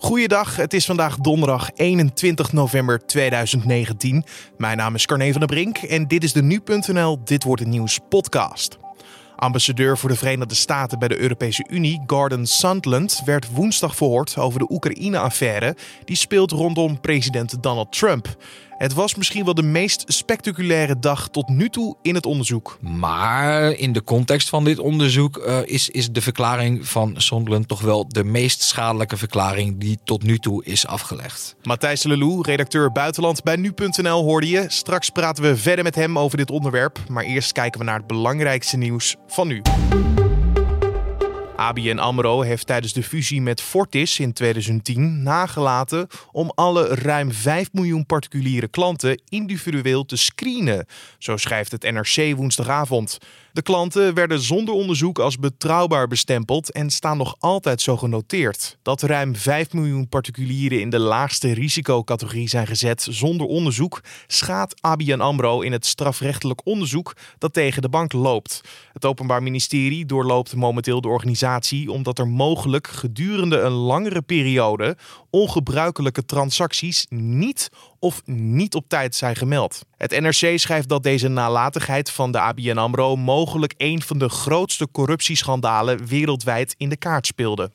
Goeiedag, het is vandaag donderdag 21 november 2019. Mijn naam is Carne van der Brink en dit is de Nu.nl Dit Wordt Het Nieuws podcast. Ambassadeur voor de Verenigde Staten bij de Europese Unie, Gordon Sondland, werd woensdag verhoord over de Oekraïne-affaire die speelt rondom president Donald Trump. Het was misschien wel de meest spectaculaire dag tot nu toe in het onderzoek. Maar in de context van dit onderzoek uh, is, is de verklaring van Sondland toch wel de meest schadelijke verklaring die tot nu toe is afgelegd. Matthijs Lelou, redacteur buitenland bij nu.nl hoorde je. Straks praten we verder met hem over dit onderwerp. Maar eerst kijken we naar het belangrijkste nieuws van nu. ABN AMRO heeft tijdens de fusie met Fortis in 2010 nagelaten om alle ruim 5 miljoen particuliere klanten individueel te screenen. Zo schrijft het NRC woensdagavond. De klanten werden zonder onderzoek als betrouwbaar bestempeld en staan nog altijd zo genoteerd. Dat ruim 5 miljoen particulieren in de laagste risicocategorie zijn gezet zonder onderzoek, schaadt ABN AMRO in het strafrechtelijk onderzoek dat tegen de bank loopt. Het Openbaar Ministerie doorloopt momenteel de organisatie omdat er mogelijk gedurende een langere periode ongebruikelijke transacties niet of niet op tijd zijn gemeld. Het NRC schrijft dat deze nalatigheid van de ABN AMRO mogelijk een van de grootste corruptieschandalen wereldwijd in de kaart speelde.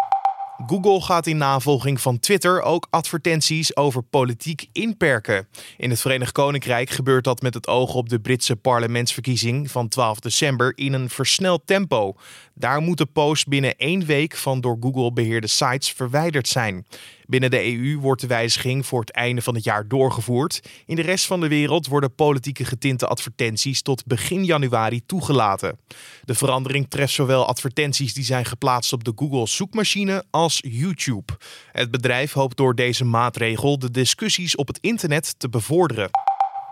Google gaat in navolging van Twitter ook advertenties over politiek inperken. In het Verenigd Koninkrijk gebeurt dat met het oog op de Britse parlementsverkiezing van 12 december in een versneld tempo. Daar moeten posts binnen één week van door Google beheerde sites verwijderd zijn. Binnen de EU wordt de wijziging voor het einde van het jaar doorgevoerd. In de rest van de wereld worden politieke getinte advertenties tot begin januari toegelaten. De verandering treft zowel advertenties die zijn geplaatst op de Google zoekmachine als YouTube. Het bedrijf hoopt door deze maatregel de discussies op het internet te bevorderen.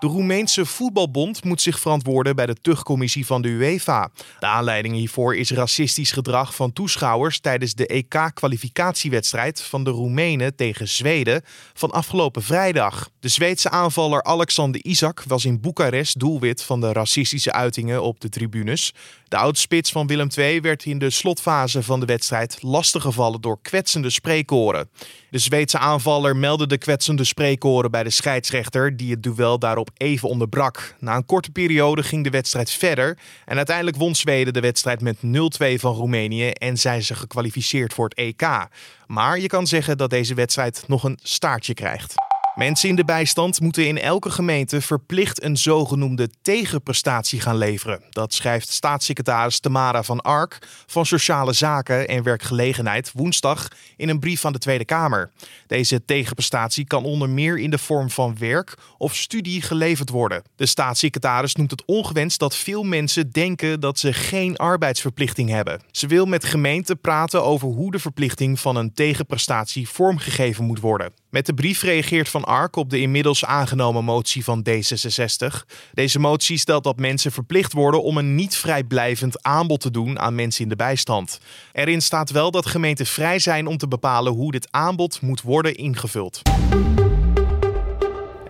De Roemeense voetbalbond moet zich verantwoorden bij de tuchtcommissie van de UEFA. De aanleiding hiervoor is racistisch gedrag van toeschouwers tijdens de EK-kwalificatiewedstrijd van de Roemenen tegen Zweden van afgelopen vrijdag. De Zweedse aanvaller Alexander Isak was in Boekarest doelwit van de racistische uitingen op de tribunes. De oudspits van Willem II werd in de slotfase van de wedstrijd lastiggevallen door kwetsende spreekoren. De Zweedse aanvaller meldde de kwetsende spreekoren bij de scheidsrechter, die het duel daarop even onderbrak. Na een korte periode ging de wedstrijd verder en uiteindelijk won Zweden de wedstrijd met 0-2 van Roemenië en zijn ze gekwalificeerd voor het EK. Maar je kan zeggen dat deze wedstrijd nog een staartje krijgt. Mensen in de bijstand moeten in elke gemeente verplicht een zogenoemde tegenprestatie gaan leveren. Dat schrijft staatssecretaris Tamara van Ark van Sociale Zaken en Werkgelegenheid woensdag in een brief aan de Tweede Kamer. Deze tegenprestatie kan onder meer in de vorm van werk of studie geleverd worden. De staatssecretaris noemt het ongewenst dat veel mensen denken dat ze geen arbeidsverplichting hebben. Ze wil met gemeenten praten over hoe de verplichting van een tegenprestatie vormgegeven moet worden. Met de brief reageert Van Ark op de inmiddels aangenomen motie van D66. Deze motie stelt dat mensen verplicht worden om een niet vrijblijvend aanbod te doen aan mensen in de bijstand. Erin staat wel dat gemeenten vrij zijn om te bepalen hoe dit aanbod moet worden ingevuld.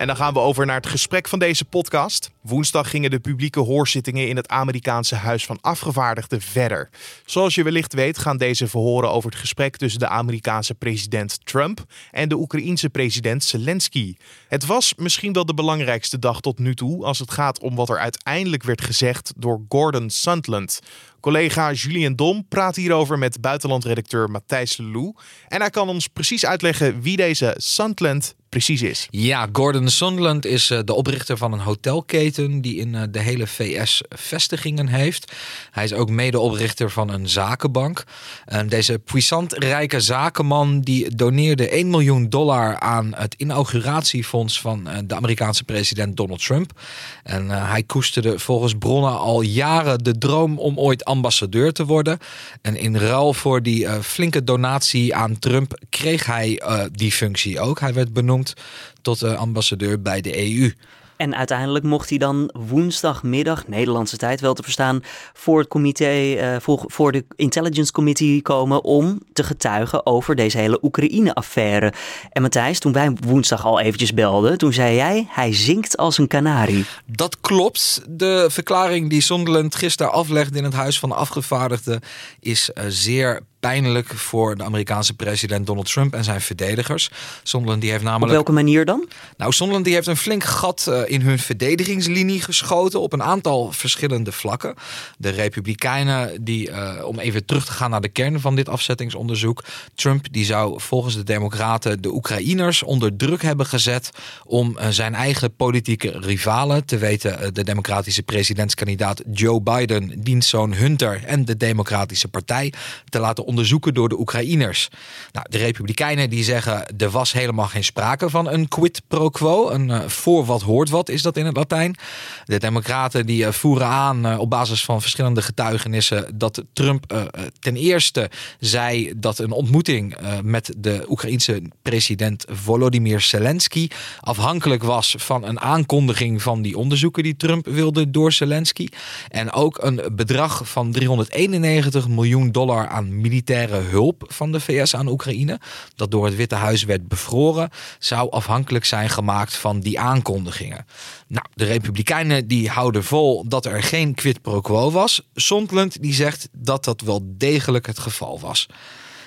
En dan gaan we over naar het gesprek van deze podcast. Woensdag gingen de publieke hoorzittingen in het Amerikaanse Huis van Afgevaardigden verder. Zoals je wellicht weet gaan deze verhoren over het gesprek tussen de Amerikaanse president Trump en de Oekraïense president Zelensky. Het was misschien wel de belangrijkste dag tot nu toe als het gaat om wat er uiteindelijk werd gezegd door Gordon Sondland. Collega Julien Dom praat hierover met buitenlandredacteur Matthijs Lelou. En hij kan ons precies uitleggen wie deze Sondland precies is. Ja, Gordon Sondland is eh, de oprichter van een hotelketen die in eh, de hele VS vestigingen heeft. Hij is ook medeoprichter van een zakenbank. En deze puissant rijke zakenman die doneerde 1 miljoen dollar aan het inauguratiefonds van eh, de Amerikaanse president Donald Trump. En hij koesterde volgens bronnen al jaren de droom om ooit ambassadeur te worden. En in ruil voor die flinke donatie aan Trump kreeg hij die functie ook. Hij werd benoemd tot uh, ambassadeur bij de EU. En uiteindelijk mocht hij dan woensdagmiddag, Nederlandse tijd wel te verstaan, voor het comité, uh, voor, de Intelligence Committee komen om te getuigen over deze hele Oekraïne-affaire. En Matthijs, toen wij woensdag al eventjes belden, toen zei jij, hij zingt als een kanarie. Dat klopt. De verklaring die Sunderland gisteren aflegde in het Huis van de Afgevaardigden is uh, zeer pijnlijk voor de Amerikaanse president Donald Trump en zijn verdedigers. Sondland die heeft namelijk. Op welke manier dan? Nou, Sondland die heeft een flink gat uh, in hun verdedigingslinie geschoten op een aantal verschillende vlakken. De Republikeinen, die, uh, om even terug te gaan naar de kern van dit afzettingsonderzoek. Trump die zou volgens de Democraten de Oekraïners onder druk hebben gezet om uh, zijn eigen politieke rivalen, te weten de democratische presidentskandidaat Joe Biden, dienstzoon Hunter en de Democratische Partij, te laten onderzoeken door de Oekraïners. Nou, de Republikeinen die zeggen er was helemaal geen sprake van een quid pro quo. Een uh, voor wat hoort wat is dat in het Latijn. De Democraten die uh, voeren aan uh, op basis van verschillende getuigenissen dat Trump ten eerste zei dat een ontmoeting met de Oekraïense president Volodymyr Zelensky afhankelijk was van een aankondiging van die onderzoeken die Trump wilde door Zelensky. En ook een bedrag van 391 miljoen dollar aan militaire hulp van de VS aan Oekraïne, dat door het Witte Huis werd bevroren, zou afhankelijk zijn gemaakt van die aankondigingen. Nou, de Republikeinen die houden vol dat er geen quid pro quo was. Sondland die zegt dat dat wel degelijk het geval was.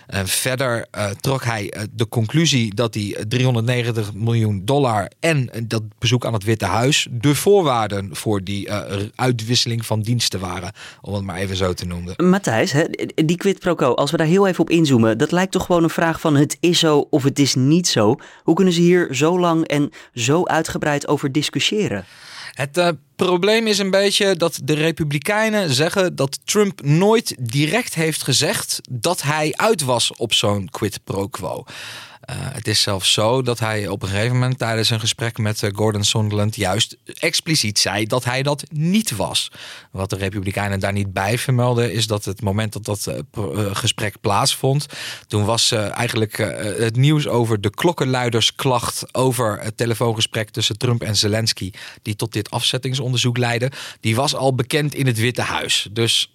En verder uh, trok hij uh, de conclusie dat die 390 miljoen dollar en dat bezoek aan het Witte Huis de voorwaarden voor die uitwisseling van diensten waren, om het maar even zo te noemen. Matthijs, hè, die quid pro quo, als we daar heel even op inzoomen, dat lijkt toch gewoon een vraag van het is zo of het is niet zo. Hoe kunnen ze hier zo lang en zo uitgebreid over discussiëren? Het probleem is een beetje dat de Republikeinen zeggen dat Trump nooit direct heeft gezegd dat hij uit was op zo'n quid pro quo. Uh, het is zelfs zo dat hij op een gegeven moment tijdens een gesprek met uh, Gordon Sondland juist expliciet zei dat hij dat niet was. Wat de Republikeinen daar niet bij vermelden is dat het moment dat dat uh, gesprek plaatsvond, toen was eigenlijk het nieuws over de klokkenluidersklacht over het telefoongesprek tussen Trump en Zelensky, die tot dit afzettingsonderzoek leidde, die was al bekend in het Witte Huis. Dus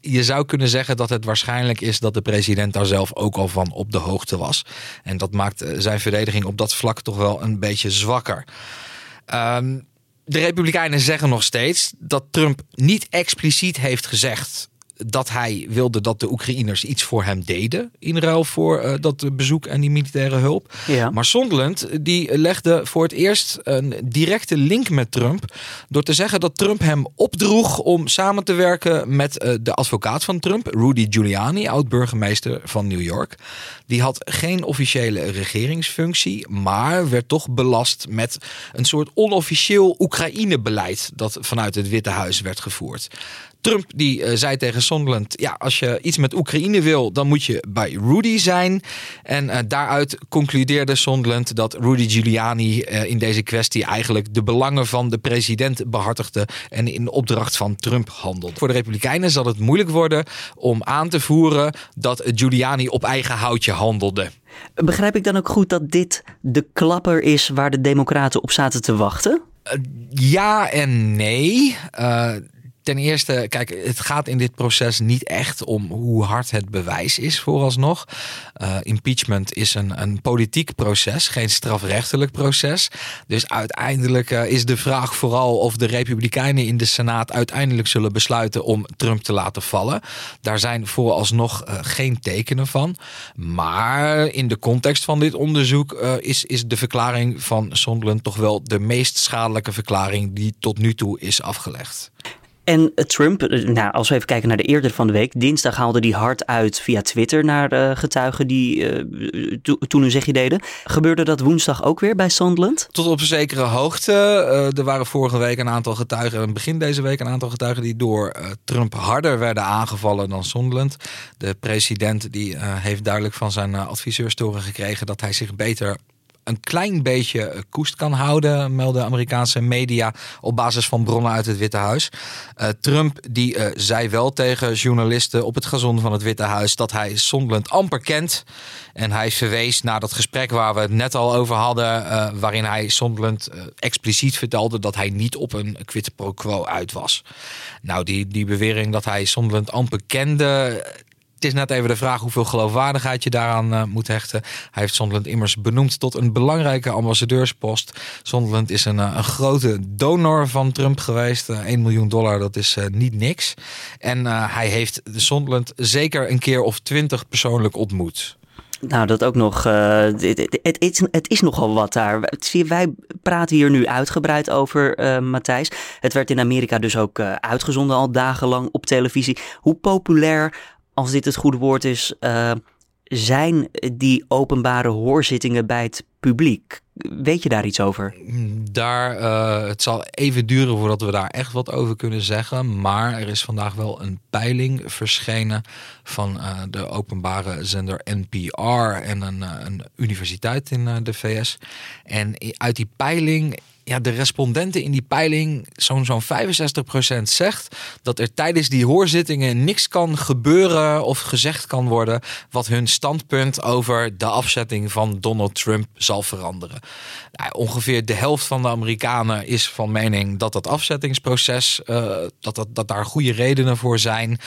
je zou kunnen zeggen dat het waarschijnlijk is dat de president daar zelf ook al van op de hoogte was. En dat maakt eh, zijn verdediging op dat vlak toch wel een beetje zwakker. Um, de Republikeinen zeggen nog steeds dat Trump niet expliciet heeft gezegd dat hij wilde dat de Oekraïners iets voor hem deden in ruil voor uh, dat bezoek en die militaire hulp. Ja. Maar Sondland die legde voor het eerst een directe link met Trump door te zeggen dat Trump hem opdroeg om samen te werken met uh, de advocaat van Trump, Rudy Giuliani, oud-burgemeester van New York. Die had geen officiële regeringsfunctie, maar werd toch belast met een soort onofficieel Oekraïne-beleid dat vanuit het Witte Huis werd gevoerd. Trump die uh, zei tegen Sondland: ja, als je iets met Oekraïne wil, dan moet je bij Rudy zijn. En uh, daaruit concludeerde Sondland dat Rudy Giuliani uh, in deze kwestie eigenlijk de belangen van de president behartigde en in opdracht van Trump handelt. Voor de Republikeinen zal het moeilijk worden om aan te voeren dat Giuliani op eigen houtje handelde. Begrijp ik dan ook goed dat dit de klapper is waar de Democraten op zaten te wachten? ja en nee. Ten eerste, kijk, het gaat in dit proces niet echt om hoe hard het bewijs is vooralsnog. Uh, impeachment is een, een politiek proces, geen strafrechtelijk proces. Dus uiteindelijk uh, is de vraag vooral of de Republikeinen in de Senaat uiteindelijk zullen besluiten om Trump te laten vallen. Daar zijn vooralsnog uh, geen tekenen van. Maar in de context van dit onderzoek is, is de verklaring van Sondland toch wel de meest schadelijke verklaring die tot nu toe is afgelegd. En Trump, nou, als we even kijken naar de eerder van de week. Dinsdag haalde hij hard uit via Twitter naar uh, getuigen die uh, to, toen hun zegje deden. Gebeurde dat woensdag ook weer bij Sondland? Tot op een zekere hoogte. Er waren vorige week een aantal getuigen, begin deze week een aantal getuigen die door Trump harder werden aangevallen dan Sondland. De president die heeft duidelijk van zijn adviseurs gekregen dat hij zich beter een klein beetje koest kan houden, melden Amerikaanse media op basis van bronnen uit het Witte Huis. Uh, Trump die uh, zei wel tegen journalisten op het gazon van het Witte Huis dat hij Sondland amper kent. En hij verwees naar dat gesprek waar we het net al over hadden, waarin hij Sondland expliciet vertelde dat hij niet op een quid pro quo uit was. Nou, die, die bewering dat hij Sondland amper kende Het is net even de vraag hoeveel geloofwaardigheid je daaraan uh, moet hechten. Hij heeft Sondland immers benoemd tot een belangrijke ambassadeurspost. Sondland is een, een grote donor van Trump geweest. 1 miljoen dollar, dat is niet niks. En hij heeft Sondland zeker een keer of twintig persoonlijk ontmoet. Nou, dat ook nog. Uh, het, het, is, het is nogal wat daar. Wij praten hier nu uitgebreid over, uh, Matthijs. Het werd in Amerika dus ook uh, uitgezonden al dagenlang op televisie. Hoe populair, als dit het goede woord is, zijn die openbare hoorzittingen bij het publiek? Weet je daar iets over? Daar, uh, het zal even duren voordat we daar echt wat over kunnen zeggen. Maar er is vandaag wel een peiling verschenen van uh, de openbare zender NPR en een universiteit in de VS. En uit die peiling ja, de respondenten in die peiling, zo'n zo'n 65% zegt dat er tijdens die hoorzittingen niks kan gebeuren of gezegd kan worden wat hun standpunt over de afzetting van Donald Trump zal veranderen. Ongeveer de helft van de Amerikanen is van mening dat dat afzettingsproces, uh, dat, dat, dat daar goede redenen voor zijn.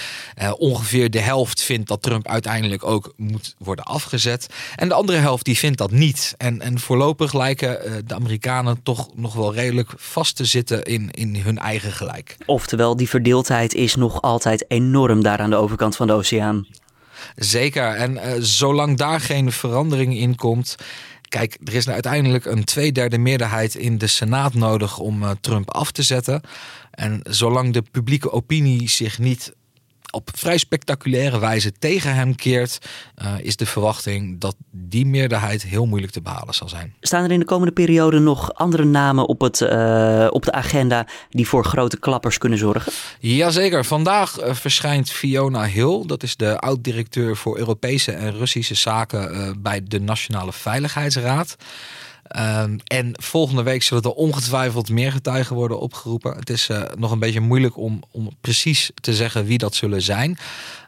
Uh, ongeveer de helft vindt dat Trump uiteindelijk ook moet worden afgezet. En de andere helft die vindt dat niet. En, en voorlopig lijken uh, de Amerikanen toch nog wel redelijk vast te zitten in, in hun eigen gelijk. Oftewel, die verdeeldheid is nog altijd enorm daar aan de overkant van de oceaan. Zeker. En uh, zolang daar geen verandering in komt. Kijk, er is nou uiteindelijk een tweederde meerderheid in de Senaat nodig om uh, Trump af te zetten. En zolang de publieke opinie zich niet op vrij spectaculaire wijze tegen hem keert, uh, is de verwachting dat die meerderheid heel moeilijk te behalen zal zijn. Staan er in de komende periode nog andere namen op, het, uh, op de agenda die voor grote klappers kunnen zorgen? Jazeker. Vandaag uh, verschijnt Fiona Hill. Dat is de oud-directeur voor Europese en Russische zaken bij de Nationale Veiligheidsraad. Um, en volgende week zullen er ongetwijfeld meer getuigen worden opgeroepen. Het is uh, nog een beetje moeilijk om, om precies te zeggen wie dat zullen zijn.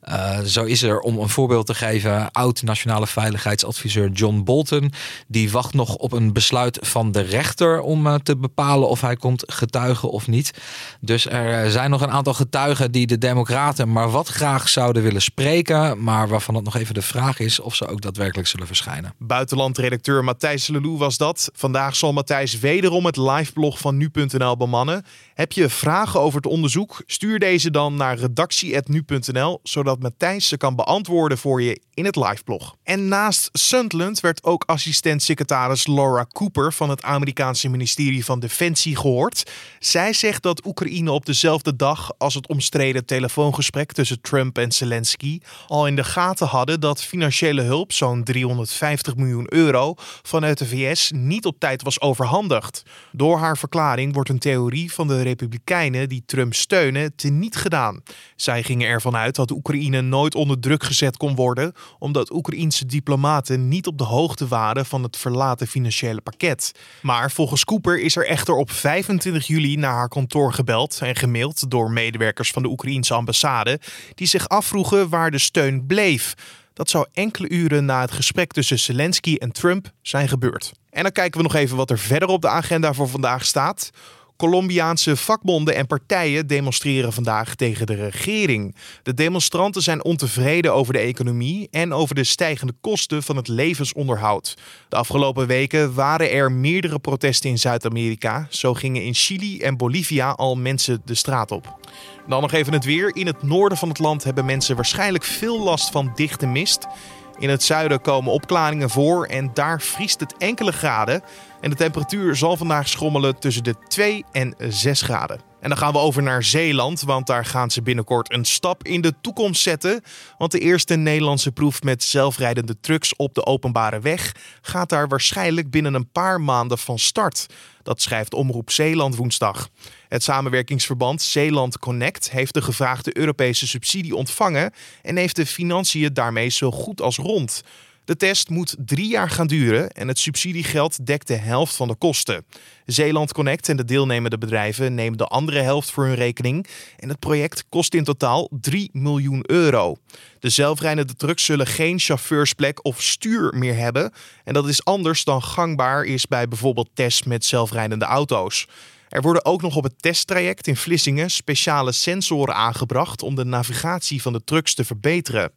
Uh, zo is er, om een voorbeeld te geven, oud-nationale veiligheidsadviseur John Bolton. Die wacht nog op een besluit van de rechter om uh, te bepalen of hij komt getuigen of niet. Dus er zijn nog een aantal getuigen die de Democraten maar wat graag zouden willen spreken. Maar waarvan het nog even de vraag is of ze ook daadwerkelijk zullen verschijnen. Buitenlandredacteur Matthijs Lelou was dat. Vandaag zal Matthijs wederom het liveblog van nu.nl bemannen. Heb je vragen over het onderzoek? Stuur deze dan naar redactie.nu.nl, zodat Matthijs ze kan beantwoorden voor je in het liveblog. En naast Sunderland werd ook assistent-secretaris Laura Cooper van het Amerikaanse ministerie van Defensie gehoord. Zij zegt dat Oekraïne op dezelfde dag als het omstreden telefoongesprek tussen Trump en Zelensky al in de gaten hadden dat financiële hulp, zo'n 350 miljoen euro, vanuit de VS niet op tijd was overhandigd. Door haar verklaring wordt een theorie van de Republikeinen die Trump steunen teniet gedaan. Zij gingen ervan uit dat Oekraïne nooit onder druk gezet kon worden, omdat Oekraïense diplomaten niet op de hoogte waren van het verlaten financiële pakket. Maar volgens Cooper is er echter op 25 juli naar haar kantoor gebeld en gemaild door medewerkers van de Oekraïense ambassade, die zich afvroegen waar de steun bleef. Dat zou enkele uren na het gesprek tussen Zelensky en Trump zijn gebeurd. En dan kijken we nog even wat er verder op de agenda voor vandaag staat. Colombiaanse vakbonden en partijen demonstreren vandaag tegen de regering. De demonstranten zijn ontevreden over de economie en over de stijgende kosten van het levensonderhoud. De afgelopen weken waren er meerdere protesten in Zuid-Amerika. Zo gingen in Chili en Bolivia al mensen de straat op. Dan nog even het weer. In het noorden van het land hebben mensen waarschijnlijk veel last van dichte mist. In het zuiden komen opklaringen voor en daar vriest het enkele graden. En de temperatuur zal vandaag schommelen tussen de 2 en 6 graden. En dan gaan we over naar Zeeland, want daar gaan ze binnenkort een stap in de toekomst zetten. Want de eerste Nederlandse proef met zelfrijdende trucks op de openbare weg gaat daar waarschijnlijk binnen een paar maanden van start. Dat schrijft Omroep Zeeland woensdag. Het samenwerkingsverband Zeeland Connect heeft de gevraagde Europese subsidie ontvangen en heeft de financiën daarmee zo goed als rond. De test moet drie jaar gaan duren en het subsidiegeld dekt de helft van de kosten. Zeeland Connect en de deelnemende bedrijven nemen de andere helft voor hun rekening en het project kost in totaal 3 miljoen euro. De zelfrijdende trucks zullen geen chauffeursplek of stuur meer hebben en dat is anders dan gangbaar is bij bijvoorbeeld tests met zelfrijdende auto's. Er worden ook nog op het testtraject in Vlissingen speciale sensoren aangebracht om de navigatie van de trucks te verbeteren.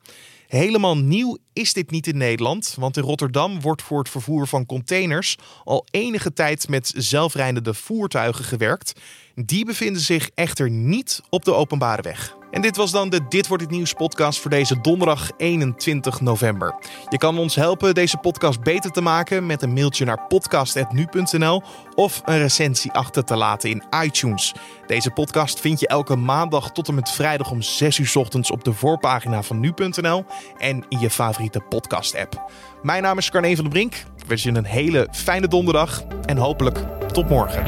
Helemaal nieuw is dit niet in Nederland, want in Rotterdam wordt voor het vervoer van containers al enige tijd met zelfrijdende voertuigen gewerkt. Die bevinden zich echter niet op de openbare weg. En dit was dan de Dit wordt het nieuws podcast voor deze donderdag 21 november. Je kan ons helpen deze podcast beter te maken met een mailtje naar podcast@nu.nl of een recensie achter te laten in iTunes. Deze podcast vind je elke maandag tot en met vrijdag om 6 uur ochtends op de voorpagina van nu.nl en in je favoriete podcast app. Mijn naam is Carne van der Brink. Ik wens je een hele fijne donderdag en hopelijk tot morgen.